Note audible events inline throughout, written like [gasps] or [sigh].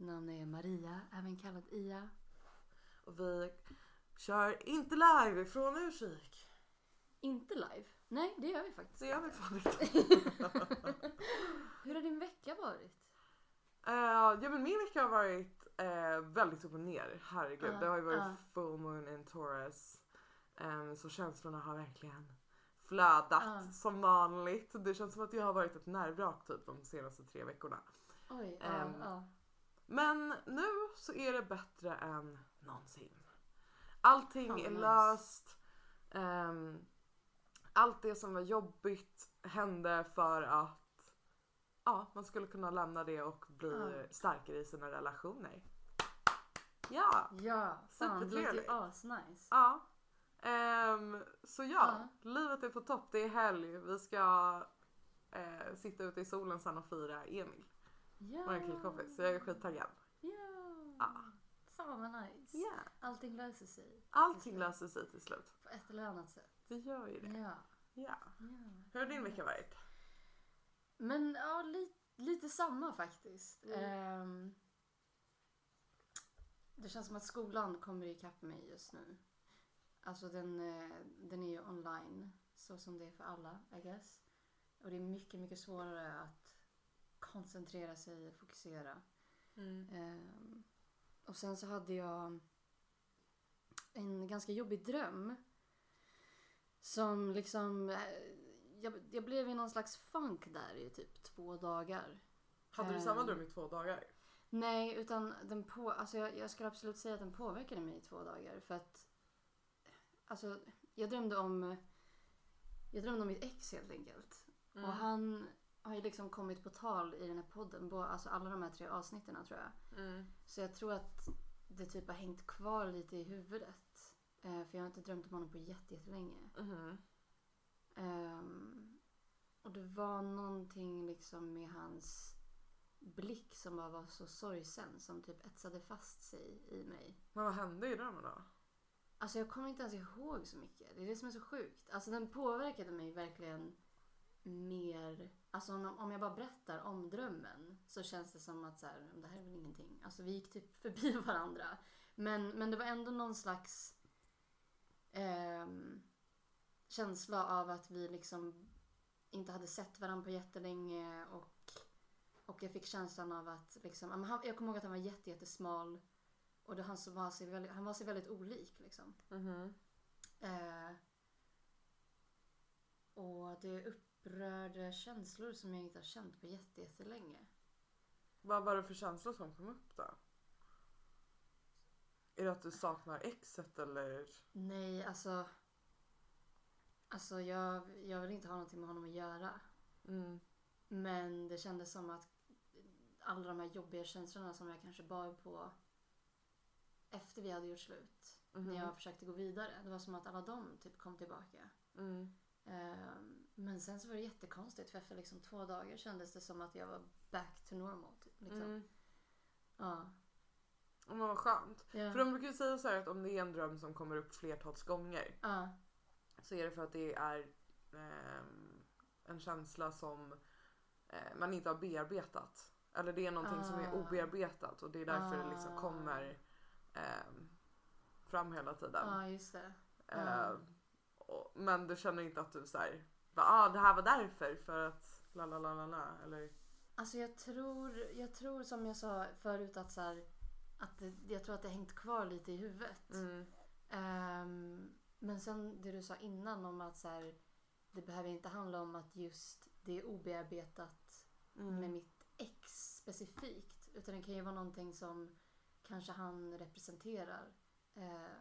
Mitt namn är Maria, även kallad Ia. Och vi kör inte live från Ursvik. Inte live. Nej, det gör vi faktiskt. Det gör vi fan inte. [laughs] Hur har din vecka varit? Eh, ja men min vecka har varit eh, väldigt upp och ner. Herregud. Ja, det har ju varit ja. full moon in Taurus. Em, så känslorna har verkligen flödat Ja. som vanligt. Det känns som att jag har varit ett nervvrak typ de senaste tre veckorna. Oj, ja. Men nu så är det bättre än någonsin. Allting Fan, är nice. löst. Ehm, allt det som var jobbigt hände för att ja, man skulle kunna lämna det och bli Ja. starkare i sina relationer. Ja, Ja, fan det låter ju asnice. ja. Ehm, så ja, Ja. livet är på topp. Det är helg. Vi ska eh, sitta ute i solen sen och fira Emil, Ja. vår killkompis. Så jag är skittaggad. Ja. Ja. Fan vad nice. Ja. Allting löser sig Allting löser sig till slut. på ett eller annat sätt. Det gör ju det. Ja. Ja. Hur har din vecka varit? Men ja, li, lite samma faktiskt. Mm. Ehm, det känns som att skolan kommer ikapp mig just nu. Alltså den, eh, den är ju online, så som det är för alla, I guess. Och det är mycket, mycket svårare att koncentrera sig och fokusera. Ehm, och sen så hade jag en ganska jobbig dröm. Som liksom... eh, Jag, jag blev i någon slags funk där i typ två dagar. Hade du samma Ehm. dröm i två dagar? Nej, utan den på, alltså jag, jag skulle absolut säga att den påverkade mig i två dagar. För att... Alltså, jag drömde om... Jag drömde om mitt ex helt enkelt. Mm. Och han har ju liksom kommit på tal i den här podden. Alltså alla de här tre avsnitten tror jag. Mm. Så jag tror att det typ har hängt kvar lite i huvudet. Eh, för jag har inte drömt om honom på jätte- jättelänge. Mhm. Ehm, och det var någonting liksom med hans blick som bara var så sorgsen. Som typ etsade fast sig i mig. Men vad hände i drömmen då? Alltså jag kommer inte ens ihåg så mycket. Det är det som är så sjukt. Alltså den påverkade mig verkligen mer. Alltså om, om jag bara berättar om drömmen så känns det som att så här, det här är väl ingenting. Alltså vi gick typ [laughs] förbi varandra. Men, men det var ändå någon slags ehm, känsla av att vi liksom inte hade sett varandra på jättelänge och, och jag fick känslan av att liksom, han, jag kommer ihåg att han var jätte, jättesmal och det, han, så var sig väldigt, han var sig väldigt olik liksom. Mhm. Eh, och det upprörde känslor som jag inte har känt på jätte, jättelänge. Vad var det för känslor som kom upp då? Är det att du saknar exet eller? Nej, alltså. Alltså jag, jag vill inte ha någonting med honom att göra. Mm. Men det kändes som att alla de här jobbiga känslorna som jag kanske bar på efter vi hade gjort slut. Mhm. När jag försökte gå vidare. Det var som att alla de typ kom tillbaka. Mm. Ehm, men sen så var det jättekonstigt för efter liksom två dagar kändes det som att jag var back to normal. Typ, liksom. Mm. Ja. Men vad skönt. Ja. För de brukar ju säga så här att om det är en dröm som kommer upp flertals gånger ja. så är det för att det är ehm, en känsla som eh, man inte har bearbetat. Eller det är någonting som är Ah. obearbetat och det är därför det liksom Ah. kommer ehm, fram hela tiden. ja, just det. Eh, och, men du känner inte att du såhär, ah, det här var därför för att la la la la la eller? Alltså jag tror, jag tror som jag sa förut att så här, att det, jag tror att det hängt kvar lite i huvudet. Mm. Ehm, men sen det du sa innan om att så här, det behöver inte handla om att just det är obearbetat Mm. med mitt ex specifikt. Utan det kan ju vara någonting som kanske han representerar. Eh,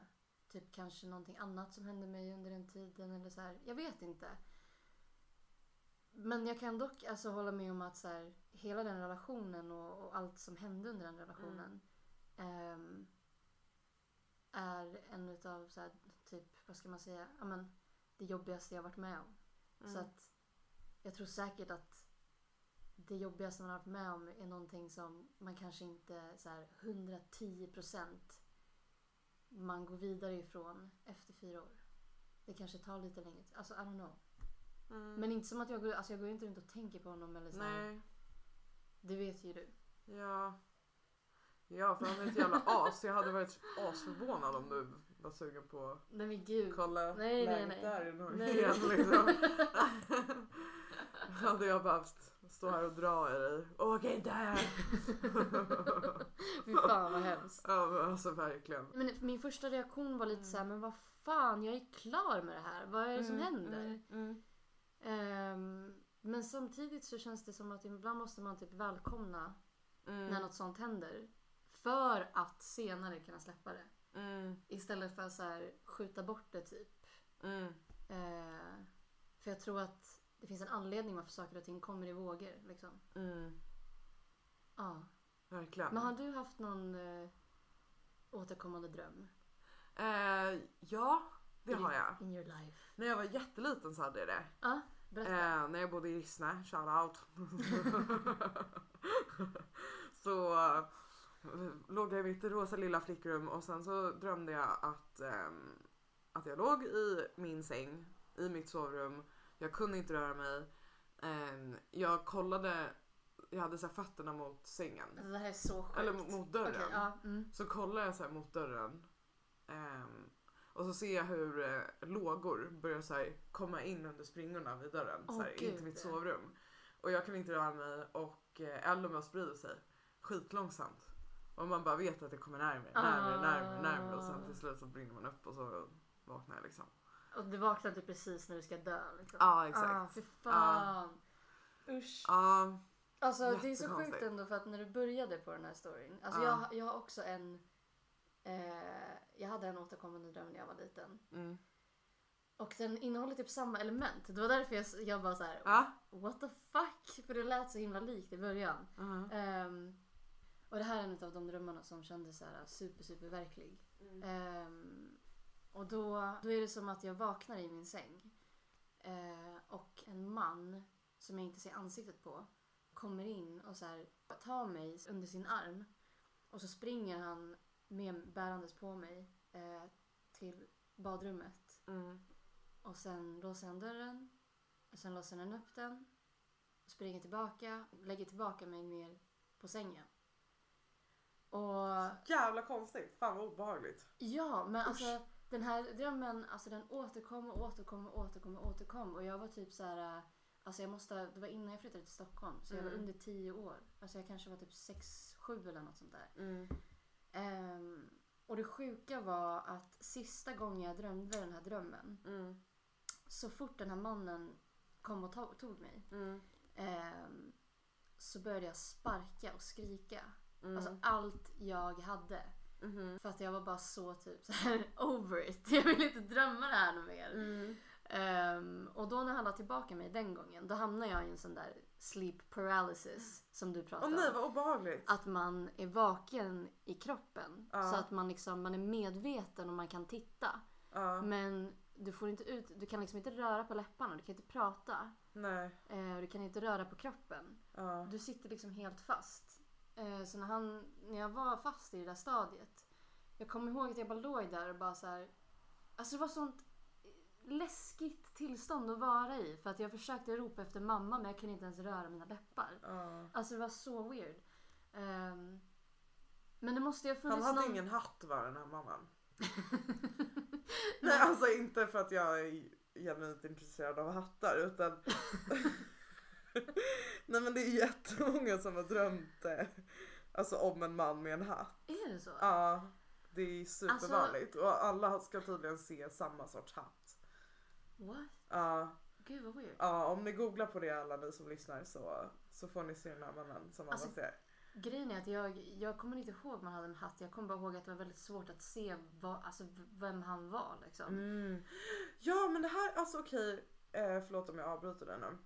typ kanske någonting annat som hände mig under den tiden eller så här. Jag vet inte. Men jag kan dock alltså hålla med om att så här, hela den relationen och, och allt som hände under den relationen ehm, är en utav så här, typ, vad ska man säga, ja men det jobbigaste jag varit med om. Mm. Så att jag tror säkert att det jobbigaste man har varit med om är någonting som man kanske inte så här 110% man går vidare ifrån efter fyra år. Det kanske tar lite längre tid. Alltså I don't know. Mm. Men inte som att jag går, alltså jag går inte runt och tänker på honom eller så. Nej. Det vet ju du. Ja. Ja, för han är ett jävla as. Jag hade varit asförvånad om du var sugen på Nej men gud. kolla Nej, nej, läget nej. där i Norge igen liksom. [laughs] hade jag behövt stå här och dra i dig. Åk inte här! Fy fan vad hemskt. ja men alltså verkligen. Men min första reaktion var lite så här, men vad fan, jag är klar med det här. Vad är det som Mm, händer? mm, mm. Ehm, men samtidigt så känns det som att ibland måste man typ välkomna när Mm. något sånt händer. För att senare kunna släppa det. Mm. Istället för att så här, skjuta bort det typ. Mm. Ehm, för jag tror att det finns en anledning varför saker och ting kommer i vågor. Liksom. Mm. Ja. Verkligen. Men har du haft någon eh, återkommande dröm? Eh, ja, det I har jag. In your life. När jag var jätteliten så hade jag det. Ja, berätta. Eh, när jag bodde i Rissne, shout out. [laughs] så eh, låg jag i mitt rosa lilla flickrum och sen så drömde jag att, ehm, att jag låg i min säng i mitt sovrum. Jag kunde inte röra mig. Ehm, jag kollade, jag hade så fötterna mot sängen. Alltså, det här är så sjukt. Eller mot, dörren. Okej, ja, mm. Så kollar jag så mot dörren. ehm, och så ser jag hur eh, lågor börjar så här komma in under springorna vid dörren. Åh, så här, in till mitt sovrum. Och jag kan inte röra mig och eh, elden sprider sig skitlångsamt. Och man bara vet att det kommer närmare, närmare, Ah. närmare, närmare. Och sen till slut så brinner man upp och så vaknar jag liksom. Och du vaknar typ precis när du ska dö. Liksom. Ja exakt. Ah, fy fan. Usch. Ja. Alltså det är så jättekonstigt. sjukt ändå för att när du började på den här storyn. Alltså Ja. jag, jag har också en. Eh, jag hade en återkommande dröm när jag var liten. Mm. Och den innehåller typ samma element. Det var därför jag, jag bara så här. Ja. What the fuck? För det lät så himla likt i början. Mhm. Ehm, och det här är en av de drömmarna som kändes så här super super verklig. Mm. Ehm, och då, då är det som att jag vaknar i min säng. Eh, och en man som jag inte ser ansiktet på kommer in och så här, tar mig under sin arm. Och så springer han med bärandes på mig eh, till badrummet. Mm. Och sen låser han dörren. Och sen låser han upp den. Springer tillbaka. Lägger tillbaka mig ner på sängen. Och Jävla konstigt. Fan vad obehagligt. Ja, men Usch. alltså den här drömmen, alltså den återkom och återkom och återkom och återkom. Och jag var typ så här, äh, alltså jag måste, det var innan jag flyttade till Stockholm. Så jag var Mm. under 10 år. Alltså jag kanske var typ 6, 7 eller något sånt där. Mm. Ehm, och det sjuka var att sista gången jag drömde den här drömmen. Mm. Så fort den här mannen kom och to- tog mig. Mm. ehm, så började jag sparka och skrika. Mm. Alltså allt jag hade. Mhm. För att jag var bara så typ så här [laughs] over it. Jag vill inte drömma det här mer. Ehm, och då när han la tillbaka mig den gången, då hamnade jag i en sån där sleep paralysis som du Åh pratade nej om. vad obehagligt. Att man är vaken i kroppen. Ja. Så att man, liksom, man är medveten och man kan titta. Ja. Men du får inte ut, du kan liksom inte röra på läpparna, du kan inte prata. Nej. Eh, och du kan inte röra på kroppen. Ja. Du sitter liksom helt fast. Eh, så när, han, när jag var fast i det där stadiet. Jag kommer ihåg att jag bara låg där och bara så här. Alltså det var sånt läskigt tillstånd att vara i. För att jag försökte ropa efter mamma men jag kunde inte ens röra mina läppar. Ja. Alltså det var så weird. Ehm, men det måste ju ha Han funnits hade någon... ingen hatt var den här mannen. [laughs] Nej alltså inte för att jag är genuint intresserad av hattar utan [laughs] Nej men det är jättemånga som har drömt eh, alltså om en man med en hatt. Är det så? Ja, det är Alltså- supervanligt och alla ska tydligen se samma sorts hatt. What? Ja, Gud vad weird. ja om ni googlar på det alla ni som lyssnar så, så får ni se den här mannen som Alltså- alla ser. Grejen är att jag, jag kommer inte ihåg om han hade en hatt. Jag kommer bara ihåg att det var väldigt svårt att se vad, alltså, vem han var. Liksom. Mm. Ja men det här, alltså okej, eh, förlåt om jag avbryter det nu.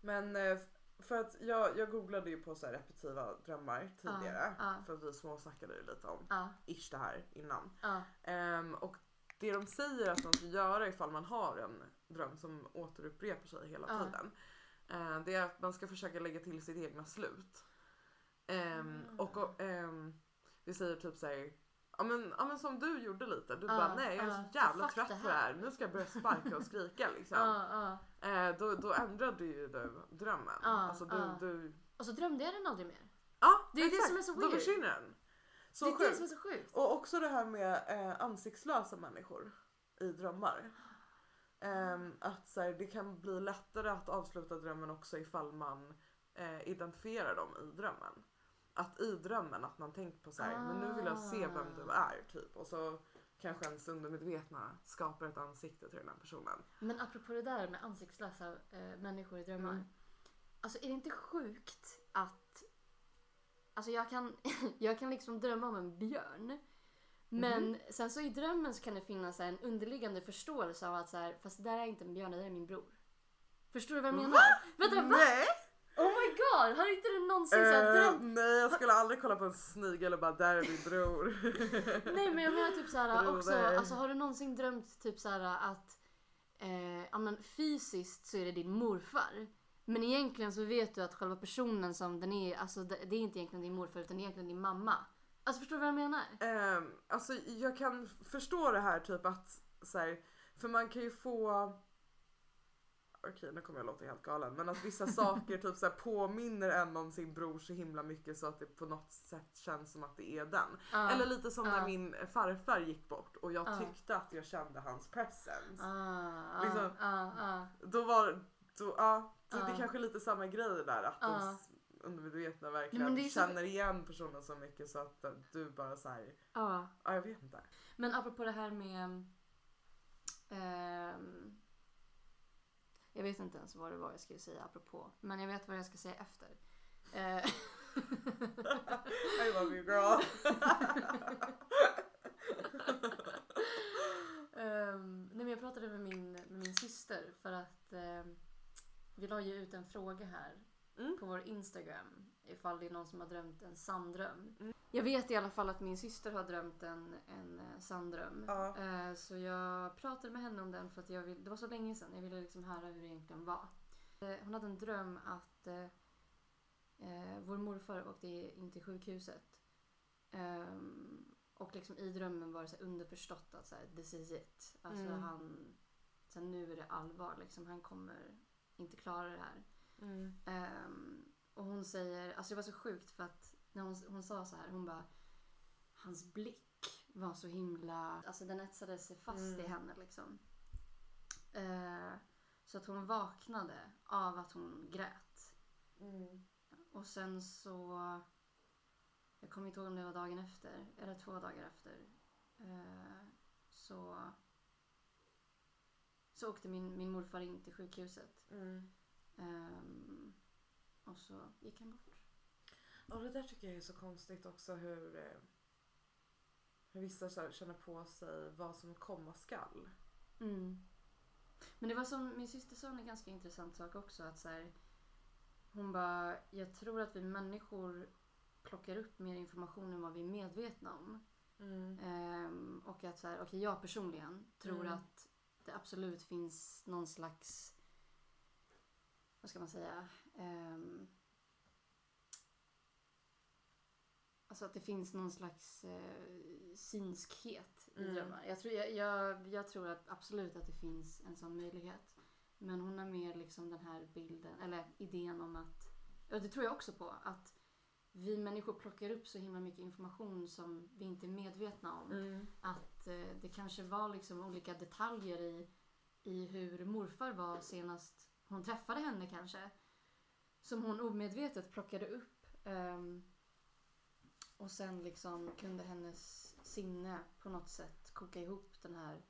Men eh, för att jag, jag googlade ju på så här repetitiva drömmar tidigare. ja. För att vi småsnackade ju lite om Ja, ish det här innan. Ehm, och det de säger att man ska göra ifall man har en dröm som återupprepar sig hela Ja. tiden. Eh, det är att man ska försöka lägga till sitt egna slut. Ehm, Ah. och och ehm, vi säger typ såhär Ja men, ja men som du gjorde lite. Du Ja, bara nej jag är så jävla Fuck trött det på det här. Nu ska jag börja sparka och skrika [laughs] liksom. Ja, ja. Eh, då, då ändrade ju du drömmen. Alltså du, du... Och så drömde jag den aldrig mer. Ja Det är det exakt. som är så Då weird. försvinner den. Så det är det sjukt. som är så sjukt. Och också det här med eh, ansiktslösa människor i drömmar. Ehm, att så här, det kan bli lättare att avsluta drömmen också ifall man eh, identifierar dem i drömmen. Att i drömmen att man tänker på så här, men nu vill jag se vem du Ah. är typ. Och så kanske ens undermedvetna skapar ett ansikte till den här personen. Men apropå det där med ansiktslösa eh, människor i drömmar. Mm. Alltså är det inte sjukt att... Alltså jag kan, [laughs] jag kan liksom drömma om en björn. Men Mhm. sen så i drömmen så kan det finnas en underliggande förståelse av att så här, fast det där är inte en björn, det där är min bror. Förstår du vad jag Va? menar? Vänta, va? Nej! Oh my god! Har inte du någonsin så här Eh, drömt? nej jag skulle aldrig kolla på en snigel och bara där är din bror. [laughs] Nej men jag menar typ såhär också, alltså har du någonsin drömt typ såhär att eh, ja men fysiskt så är det din morfar. Men egentligen så vet du att själva personen som den är, alltså det, det är inte egentligen din morfar utan det är egentligen din mamma. Alltså förstår du vad jag menar? Um, alltså jag kan förstå det här typ att så här, för man kan ju få Okej nu kommer jag låta helt galen men att vissa [laughs] saker typ så här, påminner en om sin bror så himla mycket så att det på något sätt känns som att det är den. Ja. Eller lite som när Ja. min farfar gick bort och jag Ja. tyckte att jag kände hans presence. Ah, Liksom- ah, ah. Då var då, ja, så det är kanske lite samma grej där att de undermedvetna Nej, verkligen det är så- känner igen personen så mycket så att du bara såhär, Ja. ja jag vet inte. Men apropå det här med... ehm, jag vet inte ens vad det var jag skulle säga apropå. Men jag vet vad jag ska säga efter. [laughs] Eh, I love you girl. Ehm, nej men jag pratade med min, med min syster för att ehm, vi la ju ut en fråga här Mm. på vår Instagram ifall det är någon som har drömt en sanndröm. Mm. Jag vet i alla fall att min syster har drömt en, en eh, sanndröm. Ja. Eh, så jag pratade med henne om den för att jag vill, det var så länge sedan. Jag ville liksom höra hur det egentligen var. Eh, hon hade en dröm att eh, vår morfar åkte in till sjukhuset. Och liksom i drömmen var det så underförstått att så här, this is it. Alltså Mm. han, så här, nu är det allvar liksom. Han kommer inte klara det här. Mm. Ehm, och hon säger, alltså det var så sjukt för att när hon, hon sa så här, hon bara Hans blick var så himla, alltså den etsade sig fast Mm. i henne liksom. Eh, så att hon vaknade av att hon grät. Mm. Och sen så, jag kommer inte ihåg om det var dagen efter eller två dagar efter. Eh, så, så åkte min, min morfar in till sjukhuset. Mm. Ehm, och så gick han bort. Och det där tycker jag är så konstigt också hur, eh, hur vissa känner på sig vad som komma skall. Mm. Men det var som min syster sa en ganska intressant sak också. Att så här, hon bara, jag tror att vi människor plockar upp mer information än vad vi är medvetna om. Mm. Ehm, och att så här, okej jag personligen tror Mm. att det absolut finns någon slags, vad ska man säga, Ehm, Alltså att det finns någon slags eh, synskhet i Mm. drömmar. Jag tror, jag, jag, jag tror att absolut att det finns en sån möjlighet. Men hon har mer liksom den här bilden, eller idén om att, och det tror jag också på, att vi människor plockar upp så himla mycket information som vi inte är medvetna om. Mm. Att eh, det kanske var liksom olika detaljer i, i hur morfar var senast hon träffade henne kanske. Som hon omedvetet plockade upp. ehm, och sen liksom kunde hennes sinne på något sätt koka ihop den här,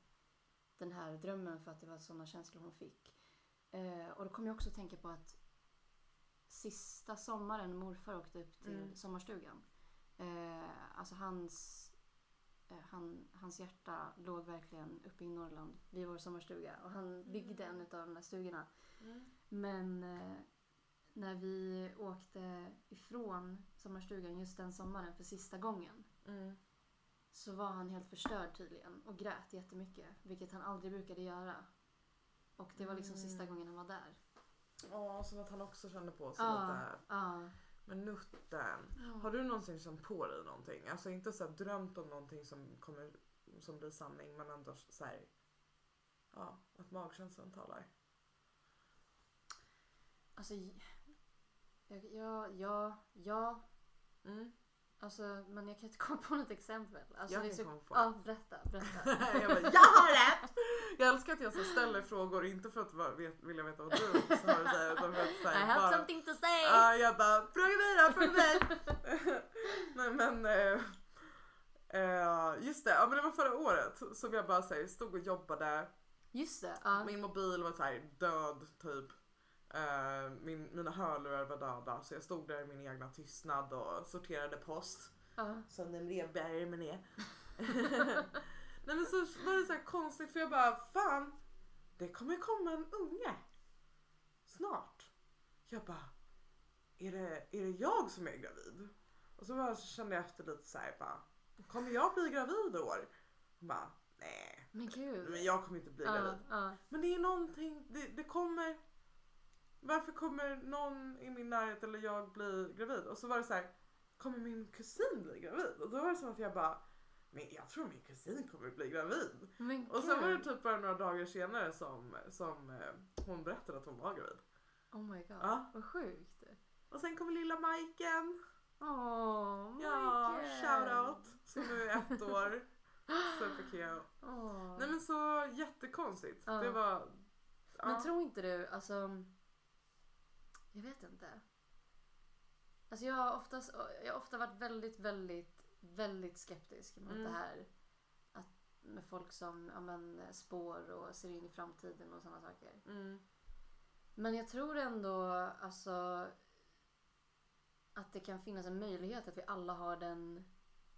den här drömmen för att det var sådana känslor hon fick. Eh, och då kom jag också att tänka på att sista sommaren morfar åkte upp till Mm. sommarstugan. Eh, alltså hans, han, hans hjärta låg verkligen uppe i Norrland vid vår sommarstuga. Och han byggde en av de där stugorna. Mm. Men eh, när vi åkte ifrån sommarstugan just den sommaren för sista gången. Mm. så var han helt förstörd tydligen och grät jättemycket. Vilket han aldrig brukade göra. Och det var liksom Mm. sista gången han var där. Ja, som att han också kände på sig Ja, lite. ja. Men nutten. Har du någonsin känt på dig någonting? Alltså inte så här drömt om någonting som kommer som blir sanning men ändå så här. Ja, att magkänslan talar. Alltså, ja, ja, ja. Mm. Alltså, men jag kan inte komma på något exempel. Alltså, Jag det kan så, komma på Ja, berätta, [laughs] berätta. jag bara, jag har rätt! Jag älskar att jag så ställer frågor, inte för att vet, vilja veta vad du har att säga utan för att så I have bara, something to say! Ja, jag bara, fråga mig då, fråga mig! [laughs] Nej men, eh, eh, just det, ja, men det var förra året som jag bara så här, stod och jobbade. Just det. Ja. Min mobil var så här, död typ. Eh, min, mina hörlurar var döda så jag stod där i min egna tystnad och sorterade post. ja. Som den brevbäraren är. [laughs] Nej men så var det så konstigt för jag bara fan det kommer komma en unge. Snart. Jag bara är det, är det jag som är gravid? Och så, bara, så kände jag efter lite så här bara kommer jag bli gravid i år? Jag bara nej Men gud. men jag kommer inte bli gravid. ja. Men det är någonting, det, det kommer varför kommer någon i min närhet eller jag bli gravid? Och så var det så här, kommer min kusin bli gravid? Och då var det som att jag bara, men jag tror min kusin kommer bli gravid. Men Och sen var det typ bara några dagar senare som, som eh, hon berättade att hon var gravid. Oh my god. Ja. Vad sjukt. Och sen kommer lilla Majken. Åh, Ja, Michael. shoutout. Som nu är ett år. [gasps] Supercute. Åh. Nej men så jättekonstigt. Ja. Det var... Ja. Men tror inte du, alltså... Jag vet inte. Alltså jag har, oftast, jag har ofta varit väldigt, väldigt, väldigt skeptisk mot Mm. det här. Att, med folk som ja, men, spår och ser in i framtiden och sådana saker. Mm. Men jag tror ändå alltså att det kan finnas en möjlighet att vi alla har den,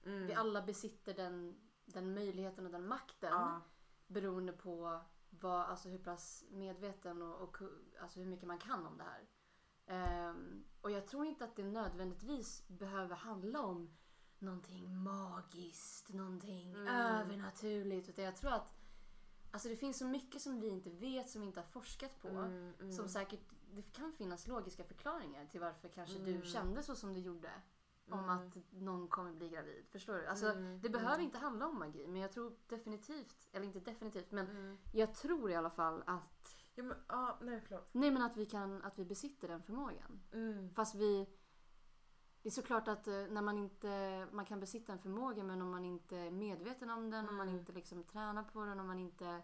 Mm. vi alla besitter den, den möjligheten och den makten. Ja. Beroende på vad, alltså hur pass medveten och, och alltså hur mycket man kan om det här. Ehm, och jag tror inte att det nödvändigtvis behöver handla om någonting magiskt, någonting Mm. övernaturligt. Utan jag tror att alltså det finns så mycket som vi inte vet, som vi inte har forskat på. Mm, mm. Som säkert, det kan finnas logiska förklaringar till varför kanske Mm. du kände så som du gjorde. Om Mm. att någon kommer bli gravid. Förstår du? Alltså, Mm, det behöver mm. inte handla om magi. Men jag tror definitivt, eller inte definitivt, men Mm. jag tror i alla fall att Ja, men, ah, nej förlåt. Nej men att vi kan, att vi besitter den förmågan. Mm. Fast vi Det är såklart att eh, när man inte Man kan besitta en förmåga men om man inte är medveten om den, om man Mm. inte liksom tränar på den, om man inte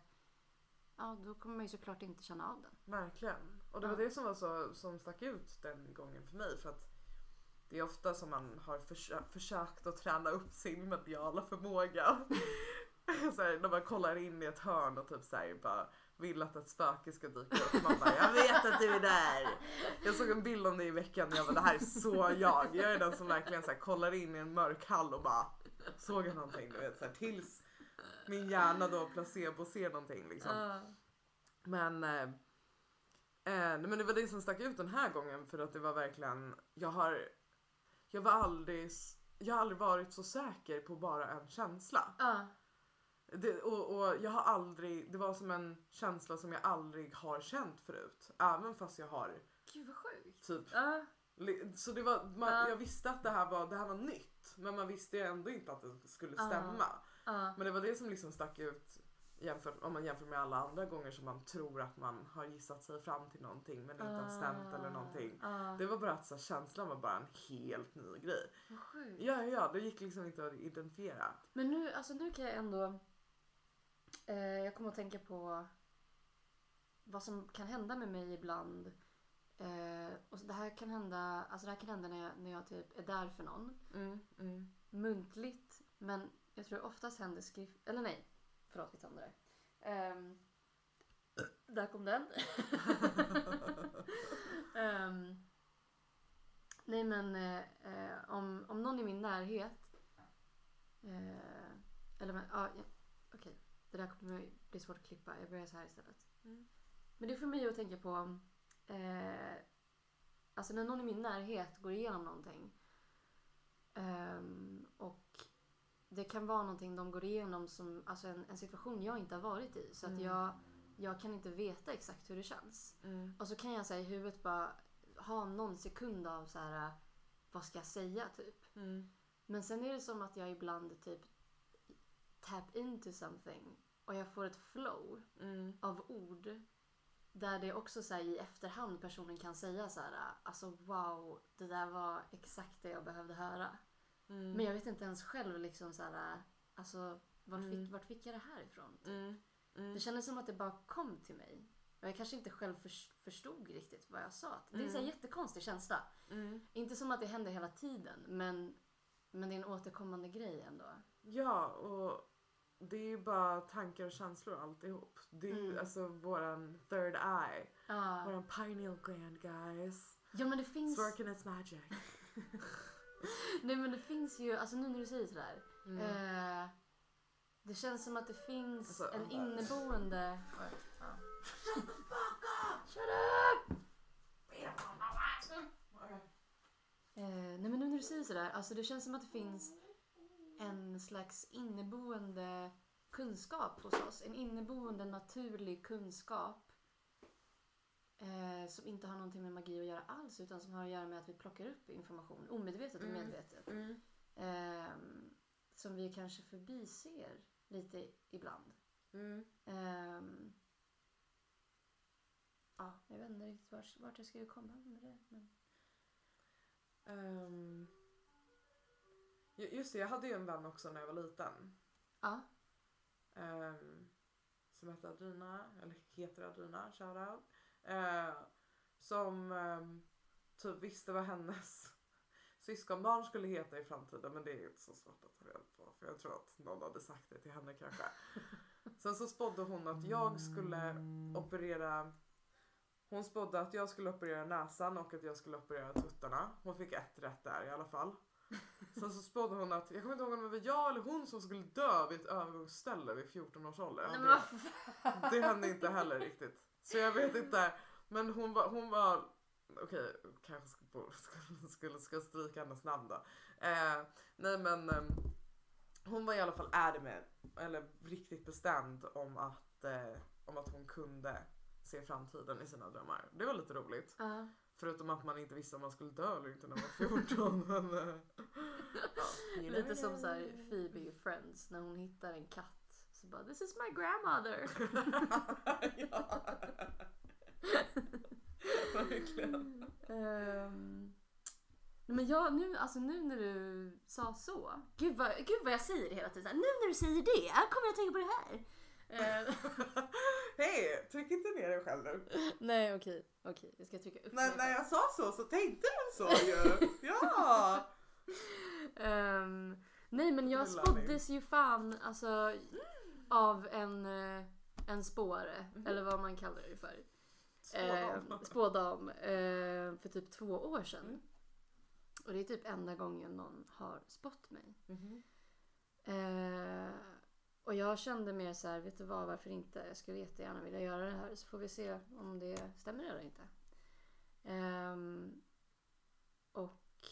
Ja då kommer man ju såklart inte känna av den. Verkligen. Och det var Ja. det som var så som stack ut den gången för mig. För att det är ofta som man har försö- försökt att träna upp sin mediala förmåga. [laughs] [laughs] så här, när man kollar in i ett hörn och typ så här, bara vill att ett spöke ska dyka upp. Man bara, jag vet att du är där. Jag såg en bild om det i veckan och jag bara, det här är så jag. Jag är den som verkligen så här, kollar in i en mörk hall och bara, såg jag någonting? Du vet, så här, tills min hjärna då placebo ser någonting liksom. Men, eh, eh, men det var det som stack ut den här gången för att det var verkligen, jag har, jag var aldrig, jag har aldrig varit så säker på bara en känsla. Ja. Det, och, och jag har aldrig, det var som en känsla som jag aldrig har känt förut. Även fast jag har Gud vad sjukt. typ, li- så det var, man, Ja. jag visste att det här, var, det här var nytt. Men man visste ju ändå inte att det skulle stämma. Ja. Men det var det som liksom stack ut jämfört, om man jämför med alla andra gånger som man tror att man har gissat sig fram till någonting men inte har stämt eller någonting. Ja. Det var bara att så, här, känslan var bara en helt ny grej. Vad sjukt. Ja, ja, ja, det gick liksom inte att identifiera. Men nu, alltså nu kan jag ändå... Eh, jag kommer att tänka på vad som kan hända med mig ibland. Eh, och det här kan hända, alltså det här kan hända när jag, när jag typ är där för någon. Mm, mm. Muntligt. Men jag tror oftast händer skrift... Eller nej. Förlåt, vi tar om det där. Ehm, där kom den. [laughs] Ehm, nej men eh, eh, om, om någon i min närhet. Eh, eller ja. Det där kommer bli svårt att klippa. Jag börjar så här istället. Mm. Men det får mig att tänka på. Eh, alltså när någon i min närhet går igenom någonting. ehm, och det kan vara någonting de går igenom som, alltså en, en situation jag inte har varit i. Så att Mm. jag, jag kan inte veta exakt hur det känns. Mm. Och så kan jag säga i huvudet bara ha någon sekund av så här, vad ska jag säga typ. Mm. Men sen är det som att jag ibland typ tap into something och jag får ett flow Mm. av ord där det också så här, i efterhand personen kan säga så här, alltså wow, det där var exakt det jag behövde höra. Mm. Men jag vet inte ens själv liksom så här, alltså vart, Mm. fick, vart fick jag det här ifrån? Mm. Mm. Det kändes som att det bara kom till mig. Och jag kanske inte själv förs- förstod riktigt vad jag sa. Det är en sån här Mm. jättekonstig känsla. Inte som att det händer hela tiden, men, men det är en återkommande grej ändå. Ja, och det är ju bara tankar och känslor alltihop. Det är ju Mm. alltså våran third eye. Ja, Våran pineal gland guys. ja men det finns... It's working its magic. [laughs] [laughs] Nej men det finns ju, alltså nu när du säger sådär. Mm. Eh, det känns som att det finns Alltså, en inneboende... Oj, ja. Shut up! Eh, nej men nu när du säger sådär, alltså det känns som att det finns en slags inneboende kunskap hos oss. En inneboende naturlig kunskap. Eh, som inte har någonting med magi att göra alls utan som har att göra med att vi plockar upp information omedvetet och Mm. medvetet. Mm. Ehm, som vi kanske förbiser lite ibland. Mm. Ehm, ja, jag vet inte riktigt vart, vart jag skulle komma med det. Men... Ju- just det, jag hade ju en vän också när jag var liten. Ja. ehm, som hette Adrina, eller heter Adrina, shoutout. Uh, som ehm, typ visste vad hennes [laughs] syskonbarn skulle heta i framtiden men det är inte så svårt att ta reda på för jag tror att någon hade sagt det till henne kanske. [laughs] Sen så spådde hon att jag skulle operera hon spådde att jag skulle operera näsan och att jag skulle operera tuttarna. Hon fick ett rätt där i alla fall. Sen så spådde hon att, jag kommer inte ihåg om det var jag eller hon som skulle dö vid ett övergångsställe vid 14 års ålder. Nej, Det- det hände inte heller riktigt. Så jag vet [laughs] inte. Men hon var, hon var okej, kanske ska, på- skulle, skulle ska stryka hennes namn då. Eh, nej men eh, hon var i alla fall adamant, eller riktigt bestämd om att, eh, om att hon kunde se framtiden i sina drömmar. Det var lite roligt. Ja. Förutom att man inte visste om man skulle dö eller inte när man var 14. [laughs] men, eh, ja, Lite som så här Phoebe i Friends när hon hittar en katt. Så bara this is my grandmother. [laughs] ja. [laughs] Verkligen. Nej, men jag, nu, alltså nu när du sa så. Gud vad, gud vad jag säger hela tiden. Så här, Nu när du säger det kommer jag att tänka på det här. Eh, [laughs] Hej, tryck inte ner dig själv nu. nej okej, okej. Jag ska trycka upp mig när jag sa så så tänkte du så ju. [laughs] Ja! Ehm, nej men jag Lilla spåddes ju fan alltså av en, eh, en spåre. Eller vad man kallar det för. Spådam. Eh, spådam. Eh, för typ två år sedan. Och det är typ enda gången någon har spått mig. Mhm. Eh, och jag kände mer så här, vet du vad, varför inte? Jag skulle jättegärna vilja göra det här så får vi se om det stämmer eller inte. Um, och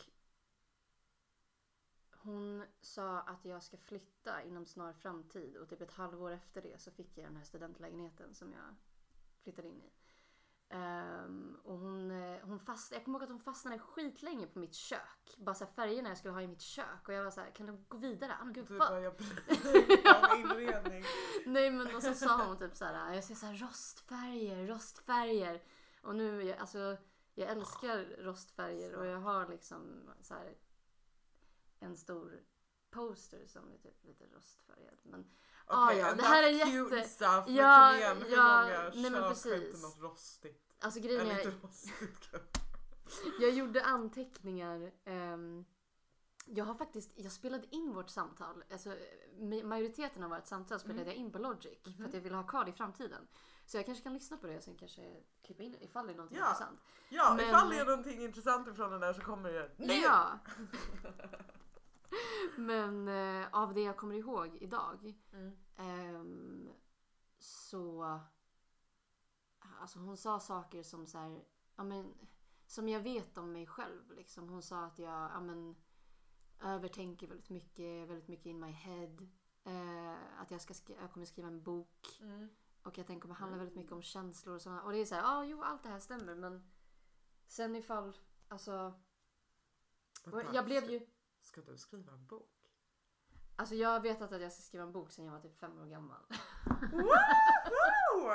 hon sa att jag ska flytta inom snar framtid och typ ett halvår efter det så fick jag den här studentlägenheten som jag flyttade in i. Ehm, och hon, eh, hon fast, jag kommer ihåg att hon fastnade skitlänge på mitt kök. Bara så här färgerna jag skulle ha i mitt kök. Och jag var så här, kan du gå vidare? Anna, gud, Du bara, jag [laughs] [laughs] inredning. Nej men och så sa hon typ så här, jag ser så här rostfärger, rostfärger. Och nu, jag- alltså jag älskar rostfärger och jag har liksom så här en stor poster som är typ lite rostfärgad. Men Ah, Okej, ja, det här är cute jätte- Stuff. Men Ja, kom igen, hur ja, många nej, men precis. något rostigt? alltså grejen Eller är, inte rostigt [laughs] jag gjorde anteckningar. ehm, jag har faktiskt, jag spelade in vårt samtal. Alltså, ma- majoriteten av vårt samtal spelade Mm. jag in på Logic. För Mhm. att jag ville ha kvar det i framtiden. Så jag kanske kan lyssna på det och sen kanske klippa in ifall det är något Ja. intressant. Ja, Men- ifall det är någonting intressant ifrån den där så kommer det nu. Ja! [laughs] Men eh, av det jag kommer ihåg idag Mm. ehm, så... Alltså hon sa saker som så här, ja men, som jag vet om mig själv. Liksom. Hon sa att jag, ja men, övertänker väldigt mycket, väldigt mycket in my head. Eh, att jag, ska skri- jag kommer skriva en bok. Mm. Och att den kommer handla väldigt mycket om känslor och sådana. Och det är så här, ja ah, jo allt det här stämmer men sen ifall, alltså. Jag blev ju, Ska du skriva en bok? alltså jag har vetat att jag ska skriva en bok sen jag var typ fem år gammal. Wow!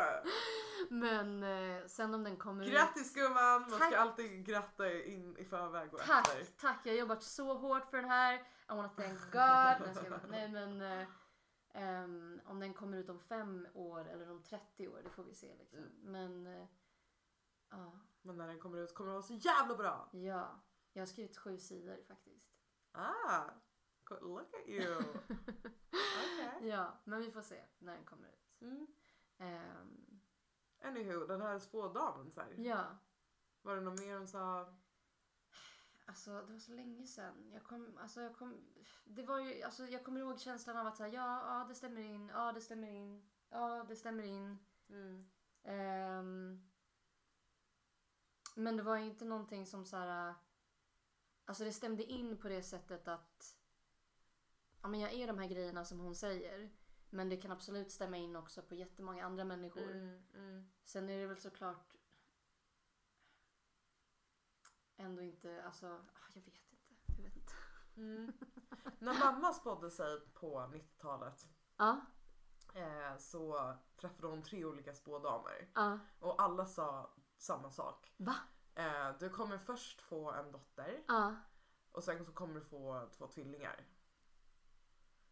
Men eh, sen om den kommer ut. Grattis gumman! Man Tack. ska alltid gratta in i förväg och Tack, efter. tack. Jag har jobbat så hårt för den här. I wanna thank God. Nej, jag skojar bara. Nej men eh, ehm, om den kommer ut om fem år eller om 30 år, det får vi se liksom. Mm. Men eh, ja, Men när den kommer ut kommer den vara så jävla bra! ja. Jag har skrivit sju sidor faktiskt. Ah! Look at you! [laughs] Okej. Ja, men vi får se när den kommer ut. Mm. Ehm, Anywho, den här spådamen så här. ja, Var det något mer hon sa? alltså det var så länge sedan. Jag kom, alltså jag kom, det var ju, alltså jag kommer ihåg känslan av att säga ja, ja det stämmer in, ja det stämmer in, ja det stämmer in. Mm. Ehm, men det var inte någonting som så här. Alltså det stämde in på det sättet att ja, men jag är de här grejerna som hon säger. Men det kan absolut stämma in också på jättemånga andra människor. Mm, mm. Sen är det väl såklart ändå inte, alltså ah, jag vet inte. Jag vet inte. Mm. När mamma spådde sig på 90-talet Ja, eh, så träffade hon tre olika spådamer ja. och alla sa samma sak. Va? Eh, du kommer först få en dotter Ja. och sen så kommer du få två tvillingar.